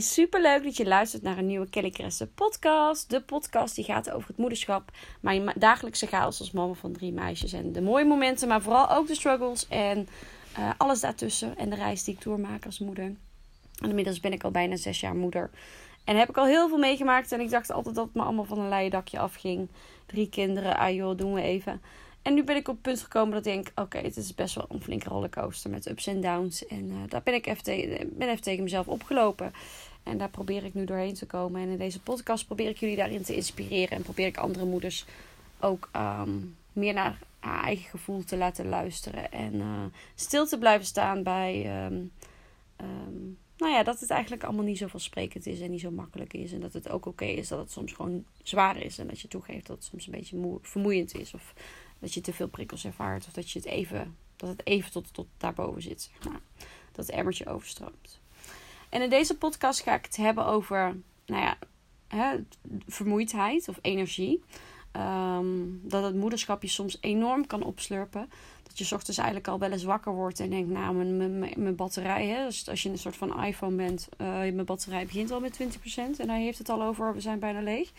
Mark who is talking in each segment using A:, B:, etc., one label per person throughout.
A: Super leuk dat je luistert naar een nieuwe Kelly Kresse podcast. De podcast die gaat over het moederschap, mijn dagelijkse chaos als mama van drie meisjes. En de mooie momenten, maar vooral ook de struggles en uh, alles daartussen. En de reis die ik doormaak als moeder. En inmiddels ben ik al bijna zes jaar moeder. En heb ik al heel veel meegemaakt. En ik dacht altijd dat het me allemaal van een leien dakje afging. Drie kinderen, ah joh, doen we even. En nu ben ik op het punt gekomen dat ik denk: oké, het is best wel een flinke rollercoaster met ups en downs. En uh, daar ben ik ben even tegen mezelf opgelopen. En daar probeer ik nu doorheen te komen. En in deze podcast probeer ik jullie daarin te inspireren. En probeer ik andere moeders ook um, meer naar haar eigen gevoel te laten luisteren. En uh, stil te blijven staan bij. Um, um, nou ja, dat het eigenlijk allemaal niet zo vansprekend is en niet zo makkelijk is. En dat het ook oké is dat het soms gewoon zwaar is. En dat je toegeeft dat het soms een beetje vermoeiend is. Of dat je te veel prikkels ervaart. Of dat je het even, dat het even tot, tot daarboven zit. Zeg maar. Dat het emmertje overstroomt. En in deze podcast ga ik het hebben over, nou ja, hè, vermoeidheid of energie. Um, dat het moederschap je soms enorm kan opslurpen. Dat je ochtends eigenlijk al wel eens wakker wordt en denkt, nou, mijn, mijn, mijn batterij, hè, dus als je een soort van iPhone bent, uh, mijn batterij begint al met 20% en hij heeft het al over, we zijn bijna leeg.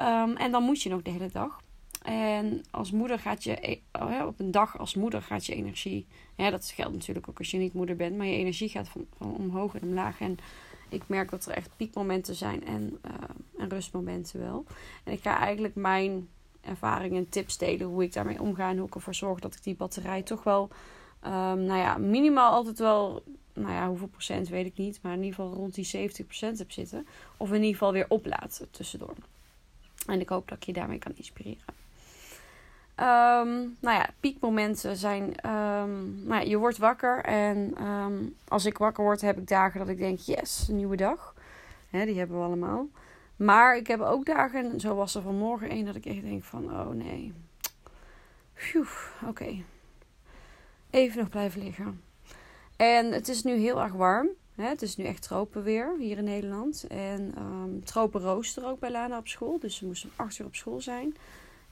A: Um, en dan moet je nog de hele dag. En als moeder gaat je, e- oh op een dag als moeder gaat je energie, ja, dat geldt natuurlijk ook als je niet moeder bent, maar je energie gaat van, omhoog en omlaag. En ik merk dat er echt piekmomenten zijn en, uh, en rustmomenten wel. En ik ga eigenlijk mijn ervaringen en tips delen hoe ik daarmee omga en hoe ik ervoor zorg dat ik die batterij toch wel, um, nou ja, minimaal altijd wel, nou ja, hoeveel procent weet ik niet, maar in ieder geval rond die 70% heb zitten. Of in ieder geval weer oplaat tussendoor. En ik hoop dat ik je daarmee kan inspireren. Um, nou ja, piekmomenten zijn. Um, nou ja, je wordt wakker. En um, als ik wakker word, heb ik dagen dat ik denk: yes, een nieuwe dag. Hè, die hebben we allemaal. Maar ik heb ook dagen, zo was er vanmorgen één, dat ik echt denk: van oh nee. Oké. Even nog blijven liggen. En het is nu heel erg warm. Hè? Het is nu echt tropenweer hier in Nederland. En um, tropenrooster ook bij Lana op school. Dus ze moesten om 8 uur op school zijn.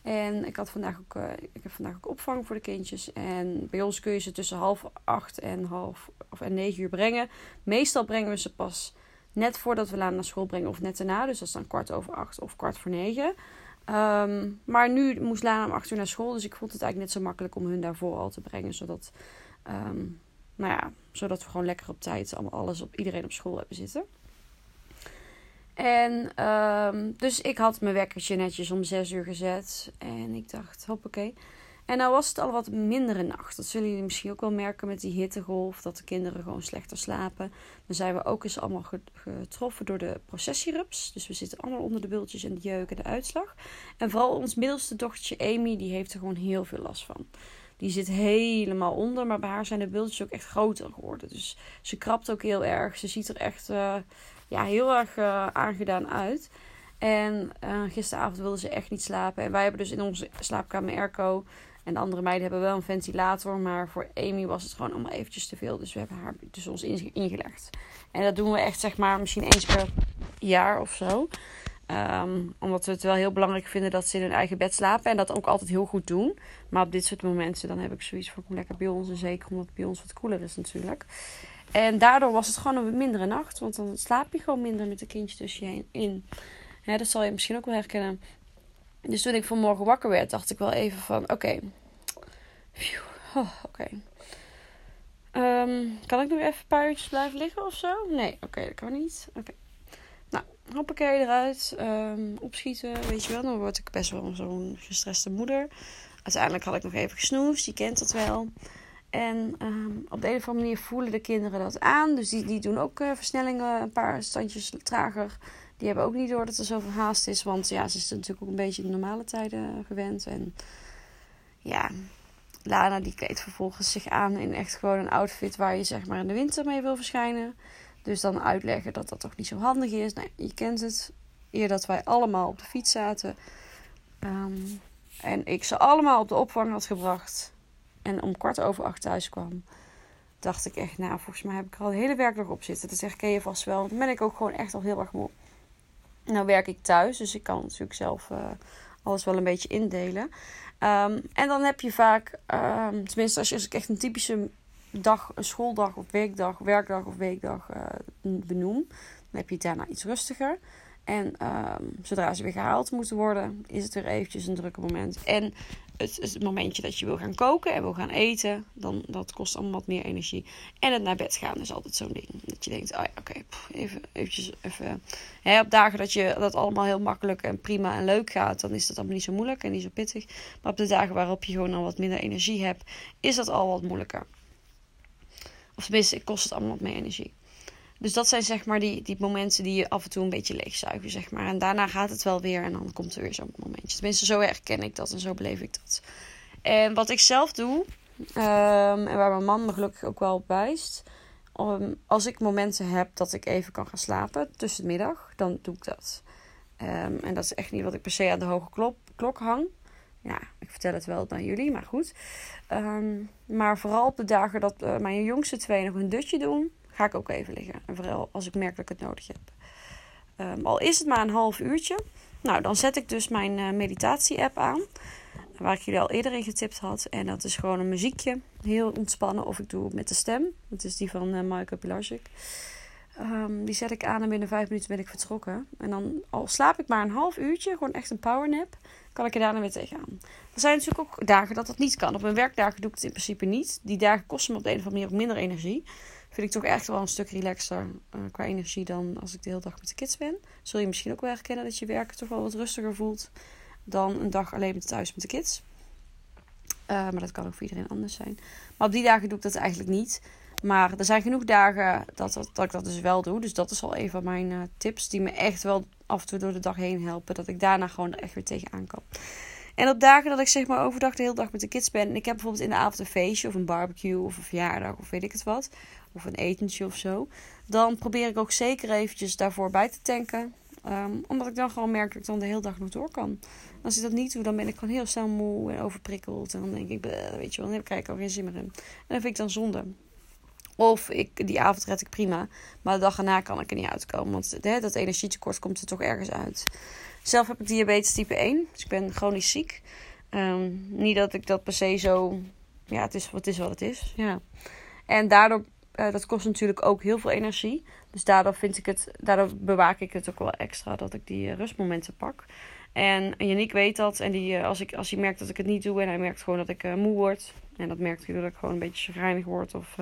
A: En ik, had vandaag ook, uh, ik heb vandaag ook opvang voor de kindjes. En bij ons kun je ze tussen half acht en half of en negen uur brengen. Meestal brengen we ze pas net voordat we Laan naar school brengen of net daarna. Dus dat is dan kwart over acht of kwart voor negen. Um, maar nu moest Laan om acht uur naar school. Dus ik vond het eigenlijk net zo makkelijk om hun daarvoor al te brengen. Zodat, um, nou ja, zodat we gewoon lekker op tijd allemaal alles op iedereen op school hebben zitten. En um, dus ik had mijn wekkertje netjes om zes uur gezet. En ik dacht, hoppakee. En nou was het al wat mindere nacht. Dat zullen jullie misschien ook wel merken met die hittegolf. Dat de kinderen gewoon slechter slapen. Dan zijn we ook eens allemaal getroffen door de processierups. Dus we zitten allemaal onder de bultjes en de jeuk en de uitslag. En vooral ons middelste dochtertje Amy, die heeft er gewoon heel veel last van. Die zit helemaal onder, maar bij haar zijn de bultjes ook echt groter geworden. Dus ze krabt ook heel erg. Ze ziet er echt... Uh, ja, heel erg uh, aangedaan uit. En uh, gisteravond wilde ze echt niet slapen. En wij hebben dus in onze slaapkamer airco. En de andere meiden hebben wel een ventilator. Maar voor Amy was het gewoon allemaal eventjes te veel. Dus we hebben haar dus ons ingelegd. En dat doen we echt zeg maar misschien eens per jaar of zo. Um, omdat we het wel heel belangrijk vinden dat ze in hun eigen bed slapen. En dat ook altijd heel goed doen. Maar op dit soort momenten dan heb ik zoiets kom lekker bij ons. En zeker omdat het bij ons wat koeler is natuurlijk. En daardoor was het gewoon een mindere nacht. Want dan slaap je gewoon minder met een kindje tussen je in. Ja, dat zal je misschien ook wel herkennen. Dus toen ik vanmorgen wakker werd, dacht ik wel even van... Oké. Okay. Oh, oké. Um, kan ik nu even een paar uurtjes blijven liggen of zo? Nee, oké, dat kan niet. Oké. Nou, hoppakee eruit. Um, opschieten, weet je wel. Dan word ik best wel zo'n gestreste moeder. Uiteindelijk had ik nog even gesnoest. Je kent dat wel. En um, op de een of andere manier voelen de kinderen dat aan. Dus die, die doen ook uh, versnellingen een paar standjes trager. Die hebben ook niet door dat er zoveel haast is. Want ja, ze is natuurlijk ook een beetje de normale tijden gewend. En ja, Lana die kleedt vervolgens zich aan in echt gewoon een outfit waar je zeg maar in de winter mee wil verschijnen. Dus dan uitleggen dat dat toch niet zo handig is. Nou, je kent het. Eer dat wij allemaal op de fiets zaten. Um, en ik ze allemaal op de opvang had gebracht en om kwart over acht thuis kwam, dacht ik echt, nou, volgens mij heb ik er al de hele werkdag op zitten. Dat zeg ken je vast wel. Want dan ben ik ook gewoon echt al heel erg moe. Nou werk ik thuis, dus ik kan natuurlijk zelf uh, alles wel een beetje indelen. Um, en dan heb je vaak, um, tenminste als je ik echt een typische dag, een schooldag of weekdag, werkdag of weekdag uh, benoem, Dan heb je het daarna iets rustiger. En ehm, zodra ze weer gehaald moeten worden, is het weer eventjes een drukke moment. En het, het momentje dat je wil gaan koken en wil gaan eten, dan dat kost allemaal wat meer energie. En het naar bed gaan is altijd zo'n ding. Dat je denkt, oh ja, oké, even, eventjes, even. Op dagen dat je dat allemaal heel makkelijk en prima en leuk gaat, dan is dat allemaal niet zo moeilijk en niet zo pittig. Maar op de dagen waarop je gewoon al wat minder energie hebt, is dat al wat moeilijker. Of tenminste, kost het allemaal wat meer energie. Dus dat zijn zeg maar die, die momenten die je af en toe een beetje leegzuigen, zeg maar. En daarna gaat het wel weer en dan komt er weer zo'n momentje. Tenminste, zo herken ik dat en zo beleef ik dat. En wat ik zelf doe, ehm, en waar mijn man me gelukkig ook wel op wijst... Als ik momenten heb dat ik even kan gaan slapen tussen de middag, dan doe ik dat. Um, en dat is echt niet wat ik per se aan de hoge klok, klok hang. Ja, ik vertel het wel aan jullie, maar goed. maar vooral op de dagen dat uh, mijn jongste twee nog een dutje doen ga ik ook even liggen. En vooral als ik merk dat ik het nodig heb. Um, al is het maar een half uurtje. Nou, dan zet ik dus mijn uh, meditatie-app aan. Waar ik jullie al eerder in getipt had. En dat is gewoon een muziekje. Heel ontspannen. Of ik doe het met de stem. Dat is die van uh, Michael Pilarczyk. Um, die zet ik aan en binnen vijf minuten ben ik vertrokken. En dan al slaap ik maar een half uurtje. Gewoon echt een powernap. Kan ik er daarna weer tegenaan. Er zijn natuurlijk ook dagen dat dat niet kan. Op mijn werkdagen doe ik het in principe niet. Die dagen kosten me op de een of andere manier ook minder energie vind ik toch echt wel een stuk relaxter uh, qua energie dan als ik de hele dag met de kids ben. Zul je misschien ook wel herkennen dat je werk toch wel wat rustiger voelt dan een dag alleen thuis met de kids. Uh, maar dat kan ook voor iedereen anders zijn. Maar op die dagen doe ik dat eigenlijk niet. Maar er zijn genoeg dagen dat, dat, dat ik dat dus wel doe. Dus dat is al een van mijn uh, tips die me echt wel af en toe door de dag heen helpen. Dat ik daarna gewoon er echt weer tegenaan kan. En op dagen dat ik zeg maar overdag de hele dag met de kids ben. En ik heb bijvoorbeeld in de avond een feestje of een barbecue of een verjaardag of weet ik het wat. Of een etentje of zo. Dan probeer ik ook zeker eventjes daarvoor bij te tanken. Um, omdat ik dan gewoon merk dat ik dan de hele dag nog door kan. Als ik dat niet doe, dan ben ik gewoon heel snel moe en overprikkeld. En dan denk ik, weet je wel, dan heb ik al geen zin meer in. En dat vind ik dan zonde. Of ik, die avond red ik prima. Maar de dag erna kan ik er niet uitkomen. Want hè, dat energietekort komt er toch ergens uit. Zelf heb ik diabetes type 1. Dus ik ben chronisch ziek. Um, niet dat ik dat per se zo... Ja, het is, het is wat het is. Ja. En daardoor, uh, dat kost natuurlijk ook heel veel energie. Dus daardoor vind ik het, daardoor bewaak ik het ook wel extra dat ik die uh, rustmomenten pak. En Janiek weet dat. En die, uh, als, ik, als hij merkt dat ik het niet doe en hij merkt gewoon dat ik moe word. En dat merkt hij dat ik gewoon een beetje chagrijnig word of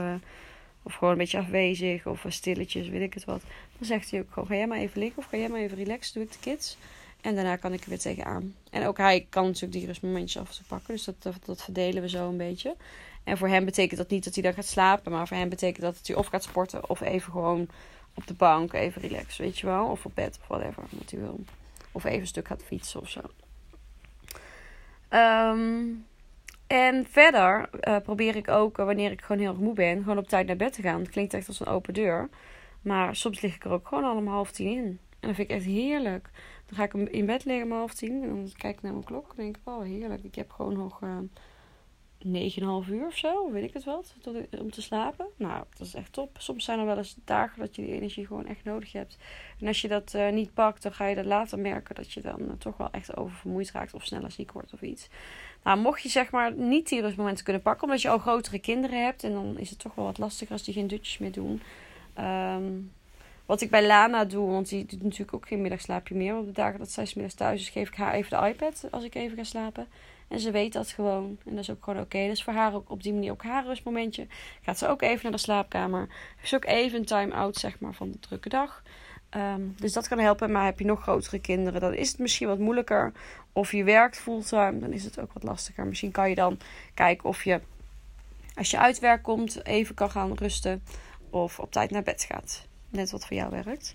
A: of gewoon een beetje afwezig of stilletjes, weet ik het wat. Dan zegt hij ook gewoon: ga jij maar even liggen of ga jij maar even relaxen, doe ik de kids. En daarna kan ik er weer tegenaan. En ook hij kan natuurlijk die rustmomentjes af te pakken. Dus dat, dat, verdelen we zo een beetje. En voor hem betekent dat niet dat hij dan gaat slapen. Maar voor hem betekent dat hij of gaat sporten. Of even gewoon op de bank even relaxen. Weet je wel. Of op bed of whatever. Wat hij wil. Of even een stuk gaat fietsen of zo. Um, en verder uh, probeer ik ook, uh, wanneer ik gewoon heel erg moe ben, gewoon op tijd naar bed te gaan. Het klinkt echt als een open deur. Maar soms lig ik er ook gewoon al om half tien in. En dat vind ik echt heerlijk. Dan ga ik in bed liggen om half tien. En dan kijk ik naar mijn klok. En denk ik, oh heerlijk. Ik heb gewoon nog uh, eh, 9,5 uur of zo. Weet ik het wat. Tot, om te slapen. Nou, dat is echt top. Soms zijn er wel eens dagen dat je die energie gewoon echt nodig hebt. En als je dat niet pakt, dan ga je dat later merken. Dat je dan toch wel echt oververmoeid raakt. Of sneller ziek wordt of iets. Nou, mocht je zeg maar niet die rustmomenten kunnen pakken, omdat je al grotere kinderen hebt, en dan is het toch wel wat lastiger als die geen dutjes meer doen. Um, wat ik bij Lana doe, want die doet natuurlijk ook geen middagslaapje meer. Op de dagen dat zij middags thuis is, geef ik haar even de iPad als ik even ga slapen. En ze weet dat gewoon. En dat is ook gewoon oké. Dus voor haar ook op die manier ook haar rustmomentje. Gaat ze ook even naar de slaapkamer. Ze ook even een time-out zeg maar, van de drukke dag. Um, dus dat kan helpen. Maar heb je nog grotere kinderen, dan is het misschien wat moeilijker. Of je werkt fulltime, dan is het ook wat lastiger. Misschien kan je dan kijken of je, als je uit werk komt, even kan gaan rusten. Of op tijd naar bed gaat. Net wat voor jou werkt.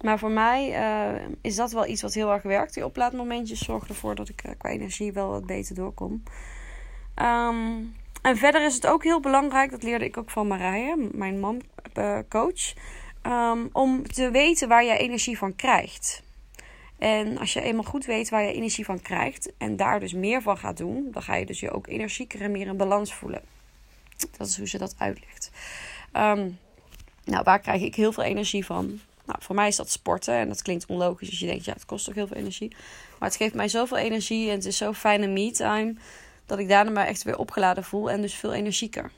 A: Maar voor mij uh, is dat wel iets wat heel erg werkt. Die oplaadmomentjes zorgen ervoor dat ik uh, qua energie wel wat beter doorkom. Um, en verder is het ook heel belangrijk, dat leerde ik ook van Marije, mijn man-coach. Um, om te weten waar je energie van krijgt. En als je eenmaal goed weet waar je energie van krijgt en daar dus meer van gaat doen, dan ga je dus je ook energieker en meer in balans voelen. Dat is hoe ze dat uitlegt. Um, nou, waar krijg ik heel veel energie van? Nou, voor mij is dat sporten. En dat klinkt onlogisch als je denkt, ja, het kost toch heel veel energie. Maar het geeft mij zoveel energie en het is zo'n fijne me-time. Dat ik daarna maar echt weer opgeladen voel en dus veel energieker.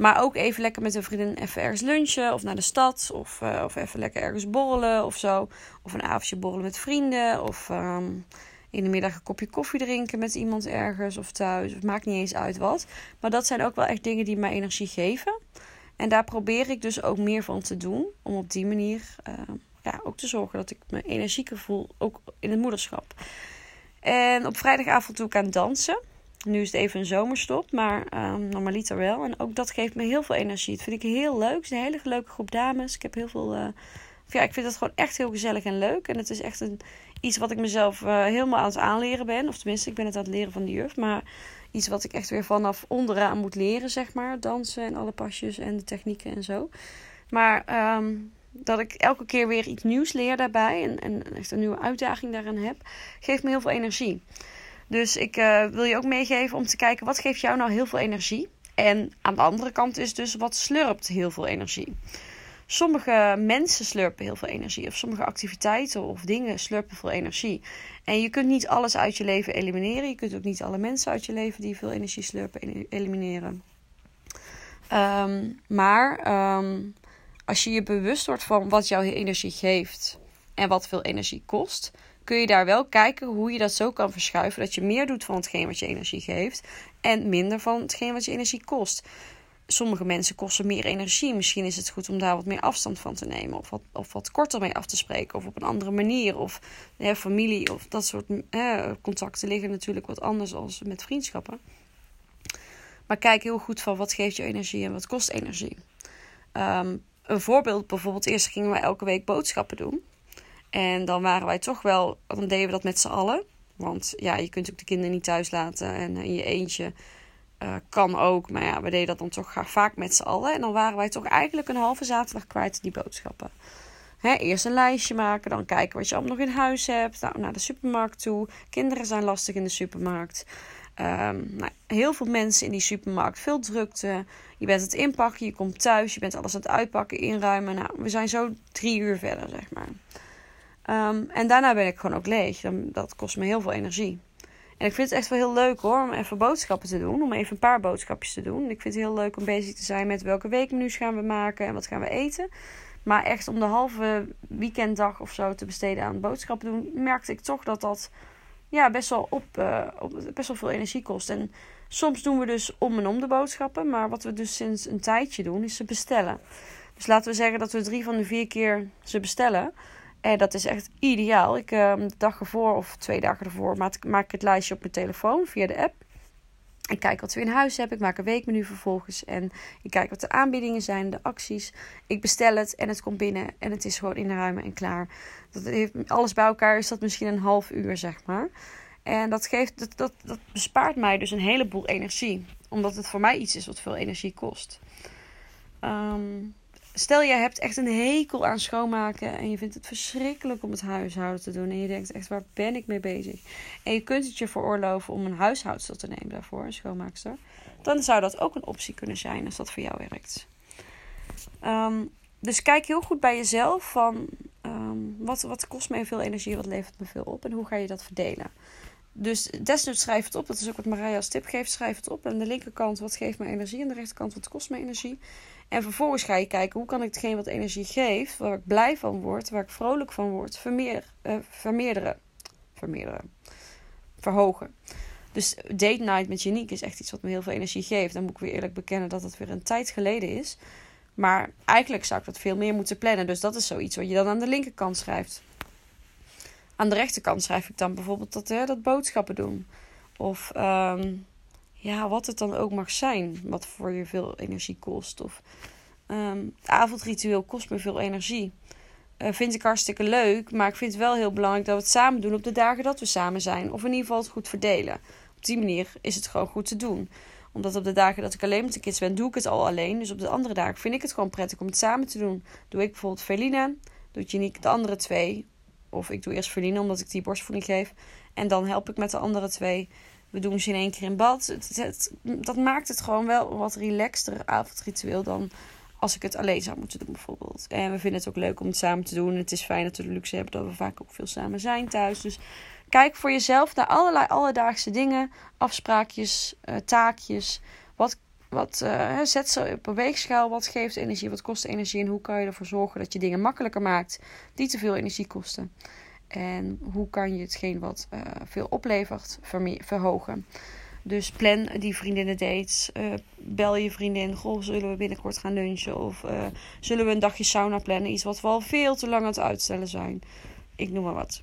A: Maar ook even lekker met een vriendin even ergens lunchen. Of naar de stad. Of, uh, of even lekker ergens borrelen of zo. Of een avondje borrelen met vrienden. Of um, in de middag een kopje koffie drinken met iemand ergens. Of thuis. Het maakt niet eens uit wat. Maar dat zijn ook wel echt dingen die mij energie geven. En daar probeer ik dus ook meer van te doen. Om op die manier uh, ja, ook te zorgen dat ik me energieker voel. Ook in het moederschap. En op vrijdagavond doe ik aan dansen. Nu is het even een zomerstop, maar um, normaliter wel. En ook dat geeft me heel veel energie. Dat vind ik heel leuk. Het is een hele leuke groep dames. Ik heb heel veel. Uh, ja, ik vind het gewoon echt heel gezellig en leuk. En het is echt een, iets wat ik mezelf uh, helemaal aan het aanleren ben. Of tenminste, ik ben het aan het leren van de juf. Maar iets wat ik echt weer vanaf onderaan moet leren, zeg maar. Dansen en alle pasjes en de technieken en zo. Maar um, dat ik elke keer weer iets nieuws leer daarbij. En, en echt een nieuwe uitdaging daarin heb. Geeft me heel veel energie. Dus ik uh, wil je ook meegeven om te kijken wat geeft jou nou heel veel energie. En aan de andere kant is dus wat slurpt heel veel energie. Sommige mensen slurpen heel veel energie. Of sommige activiteiten of dingen slurpen veel energie. En je kunt niet alles uit je leven elimineren. Je kunt ook niet alle mensen uit je leven die veel energie slurpen elimineren. Um, maar um, als je je bewust wordt van wat jouw energie geeft en wat veel energie kost, kun je daar wel kijken hoe je dat zo kan verschuiven dat je meer doet van hetgeen wat je energie geeft en minder van hetgeen wat je energie kost. Sommige mensen kosten meer energie. Misschien is het goed om daar wat meer afstand van te nemen. Of wat, of wat korter mee af te spreken. Of op een andere manier. Of familie of dat soort contacten liggen natuurlijk wat anders als met vriendschappen. Maar kijk heel goed van wat geeft je energie en wat kost energie. Um, een voorbeeld bijvoorbeeld, eerst gingen we elke week boodschappen doen. En dan waren wij toch wel, dan deden we dat met z'n allen. Want ja, je kunt ook de kinderen niet thuis laten en in je eentje uh, kan ook. Maar ja, we deden dat dan toch vaak met z'n allen. En dan waren wij toch eigenlijk een halve zaterdag kwijt die boodschappen. Hè, eerst een lijstje maken, dan kijken wat je allemaal nog in huis hebt. Nou, naar de supermarkt toe. Kinderen zijn lastig in de supermarkt. Um, nou, heel veel mensen in die supermarkt, veel drukte. Je bent het inpakken, je komt thuis, je bent alles aan het uitpakken, inruimen. Nou, we zijn zo drie uur verder, zeg maar. Um, en daarna ben ik gewoon ook leeg. Dat kost me heel veel energie. En ik vind het echt wel heel leuk hoor, om even boodschappen te doen. Om even een paar boodschapjes te doen. Ik vind het heel leuk om bezig te zijn met welke weekmenu's gaan we maken en wat gaan we eten. Maar echt om de halve weekenddag of zo te besteden aan boodschappen doen, merkte ik toch dat dat ja, best, wel op, uh, op, best wel veel energie kost. En soms doen we dus om en om de boodschappen. Maar wat we dus sinds een tijdje doen, is ze bestellen. Dus laten we zeggen dat we drie van de vier keer ze bestellen. En dat is echt ideaal. Ik, uh, de dag ervoor of twee dagen ervoor maak, ik het lijstje op mijn telefoon via de app. Ik kijk wat we in huis hebben. Ik maak een weekmenu vervolgens. En ik kijk wat de aanbiedingen zijn, de acties. Ik bestel het en het komt binnen. En het is gewoon inruimen en klaar. Dat heeft, alles bij elkaar is dat misschien een half uur, zeg maar. En dat, geeft, dat, dat, dat bespaart mij dus een heleboel energie. Omdat het voor mij iets is wat veel energie kost. Um, stel je hebt echt een hekel aan schoonmaken en je vindt het verschrikkelijk om het huishouden te doen en je denkt echt waar ben ik mee bezig en je kunt het je veroorloven om een huishoudster te nemen daarvoor, een schoonmaakster, dan zou dat ook een optie kunnen zijn als dat voor jou werkt. Um, dus kijk heel goed bij jezelf van um, wat, wat kost me veel energie, wat levert me veel op en hoe ga je dat verdelen. Dus desnoods schrijf het op. Dat is ook wat Maria als tip geeft. Schrijf het op. Aan de linkerkant wat geeft me energie. Aan de rechterkant wat kost me energie. En vervolgens ga je kijken hoe kan ik hetgeen wat energie geeft, waar ik blij van word, waar ik vrolijk van word, vermeer, uh, vermeerderen. Vermeerderen. Verhogen. Dus date night met Janiek is echt iets wat me heel veel energie geeft. Dan moet ik weer eerlijk bekennen dat het weer een tijd geleden is. Maar eigenlijk zou ik dat veel meer moeten plannen. Dus dat is zoiets wat je dan aan de linkerkant schrijft. Aan de rechterkant schrijf ik dan bijvoorbeeld dat, hè, dat boodschappen doen. Of um, ja, wat het dan ook mag zijn, wat voor je veel energie kost. Of het avondritueel kost me veel energie. Uh, vind ik hartstikke leuk, maar ik vind het wel heel belangrijk dat we het samen doen op de dagen dat we samen zijn. Of in ieder geval het goed verdelen. Op die manier is het gewoon goed te doen. Omdat op de dagen dat ik alleen met de kids ben, doe ik het al alleen. Dus op de andere dagen vind ik het gewoon prettig om het samen te doen. Doe ik bijvoorbeeld Felina, doet Janiek de andere twee. Of ik doe eerst Felina omdat ik die borstvoeding geef. En dan help ik met de andere twee. We doen ze in één keer in bad. Het, dat maakt het gewoon wel wat relaxter avondritueel dan als ik het alleen zou moeten doen bijvoorbeeld. En we vinden het ook leuk om het samen te doen. Het is fijn dat we de luxe hebben dat we vaak ook veel samen zijn thuis. Dus kijk voor jezelf naar allerlei alledaagse dingen, afspraakjes, uh, taakjes. Wat wat uh, zet ze op een weegschaal. Wat geeft energie, wat kost energie en hoe kan je ervoor zorgen dat je dingen makkelijker maakt die te veel energie kosten. En hoe kan je hetgeen wat uh, veel oplevert verhogen. Dus plan die vriendinnen dates. Uh, bel je vriendin. Goh, zullen we binnenkort gaan lunchen? Of zullen we een dagje sauna plannen? Iets wat we al veel te lang aan het uitstellen zijn. Ik noem maar wat.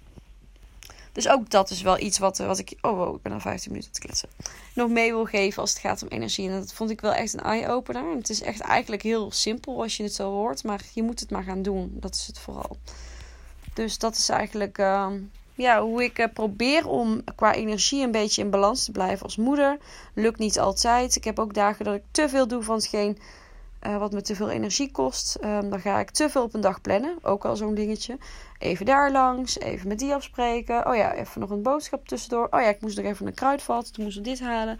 A: Dus ook dat is wel iets wat, wat ik. Oh, wow, ik ben al 15 minuten te kletsen. Nog mee wil geven als het gaat om energie. En dat vond ik wel echt een eye-opener. Het is echt eigenlijk heel simpel als je het zo hoort. Maar je moet het maar gaan doen. Dat is het vooral. Dus dat is eigenlijk. Uh, ja, hoe ik uh, probeer om qua energie een beetje in balans te blijven als moeder. Lukt niet altijd. Ik heb ook dagen dat ik te veel doe van hetgeen uh, wat me te veel energie kost. Um, dan ga ik te veel op een dag plannen. Ook al zo'n dingetje. Even daar langs, even met die afspreken. Oh ja, even nog een boodschap tussendoor. Oh ja, ik moest nog even een kruidvat. Toen moest ik dit halen.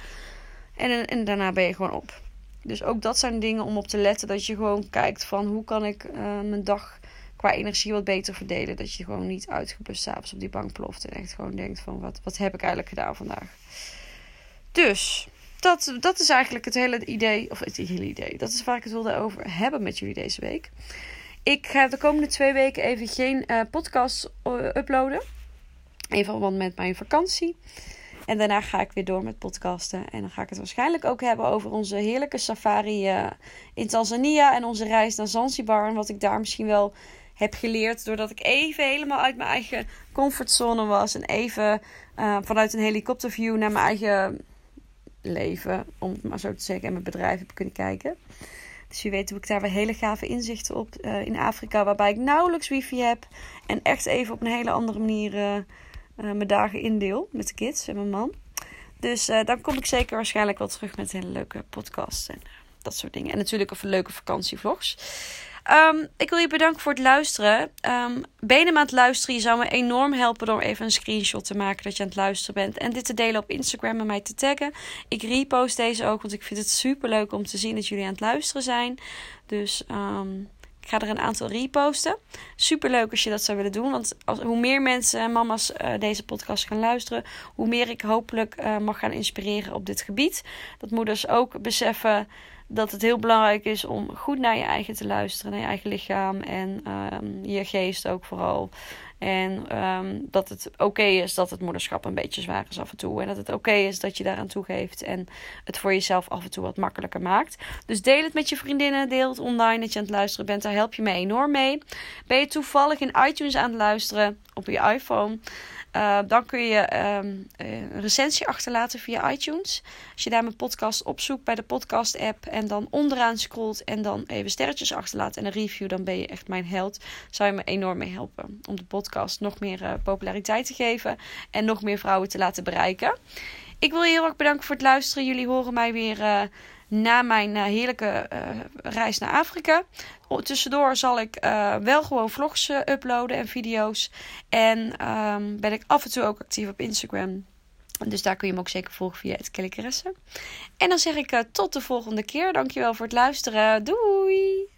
A: En, en daarna ben je gewoon op. Dus ook dat zijn dingen om op te letten. Dat je gewoon kijkt van hoe kan ik uh, mijn dag qua energie wat beter verdelen. Dat je gewoon niet uitgepust s'avonds op die bank ploft. En echt gewoon denkt van wat, wat heb ik eigenlijk gedaan vandaag. Dus dat, dat is eigenlijk het hele idee. Of het hele idee. Dat is waar ik het wilde over hebben met jullie deze week. Ik ga de komende twee weken even geen uh, podcast uh, uploaden. Even want met mijn vakantie. En daarna ga ik weer door met podcasten. En dan ga ik het waarschijnlijk ook hebben over onze heerlijke safari uh, in Tanzania. En onze reis naar Zanzibar. En wat ik daar misschien wel heb geleerd. Doordat ik even helemaal uit mijn eigen comfortzone was. En even vanuit een helikopterview naar mijn eigen leven, om het maar zo te zeggen, en mijn bedrijf heb kunnen kijken. Dus je weet hoe ik daar weer hele gave inzichten op uh, in Afrika, waarbij ik nauwelijks wifi heb. En echt even op een hele andere manier uh, uh, mijn dagen indeel met de kids en mijn man. Dus dan kom ik zeker waarschijnlijk wel terug met een hele leuke podcast en dat soort dingen. En natuurlijk of leuke vakantievlogs. Um, ik wil je bedanken voor het luisteren. Um, ben je aan het luisteren? Je zou me enorm helpen door even een screenshot te maken dat je aan het luisteren bent. En dit te delen op Instagram en mij te taggen. Ik repost deze ook, want ik vind het super leuk om te zien dat jullie aan het luisteren zijn. Dus um, ik ga er een aantal reposten. Super leuk als je dat zou willen doen. Want als, hoe meer mensen en mama's uh, deze podcast gaan luisteren, hoe meer ik hopelijk uh, mag gaan inspireren op dit gebied. Dat moeders ook beseffen dat het heel belangrijk is om goed naar je eigen te luisteren, naar je eigen lichaam en um, je geest ook vooral. En um, dat het oké is dat het moederschap een beetje zwaar is af en toe. En dat het oké is dat je daaraan toegeeft. En het voor jezelf af en toe wat makkelijker maakt. Dus deel het met je vriendinnen. Deel het online dat je aan het luisteren bent. Daar help je me enorm mee. Ben je toevallig in iTunes aan het luisteren op je iPhone? Uh, dan kun je um, een recensie achterlaten via iTunes. Als je daar mijn podcast opzoekt bij de podcast app en dan onderaan scrolt en dan even sterretjes achterlaat en een review, dan ben je echt mijn held. Zou je me enorm mee helpen om de podcast nog meer uh, populariteit te geven en nog meer vrouwen te laten bereiken. Ik wil je heel erg bedanken voor het luisteren. Jullie horen mij weer uh, na mijn uh, heerlijke uh, reis naar Afrika. Tussendoor zal ik uh, wel gewoon vlogs uploaden en video's. En um, ben ik af en toe ook actief op Instagram. Dus daar kun je me ook zeker volgen via het Kellykeresse. En dan zeg ik tot de volgende keer. Dankjewel voor het luisteren. Doei!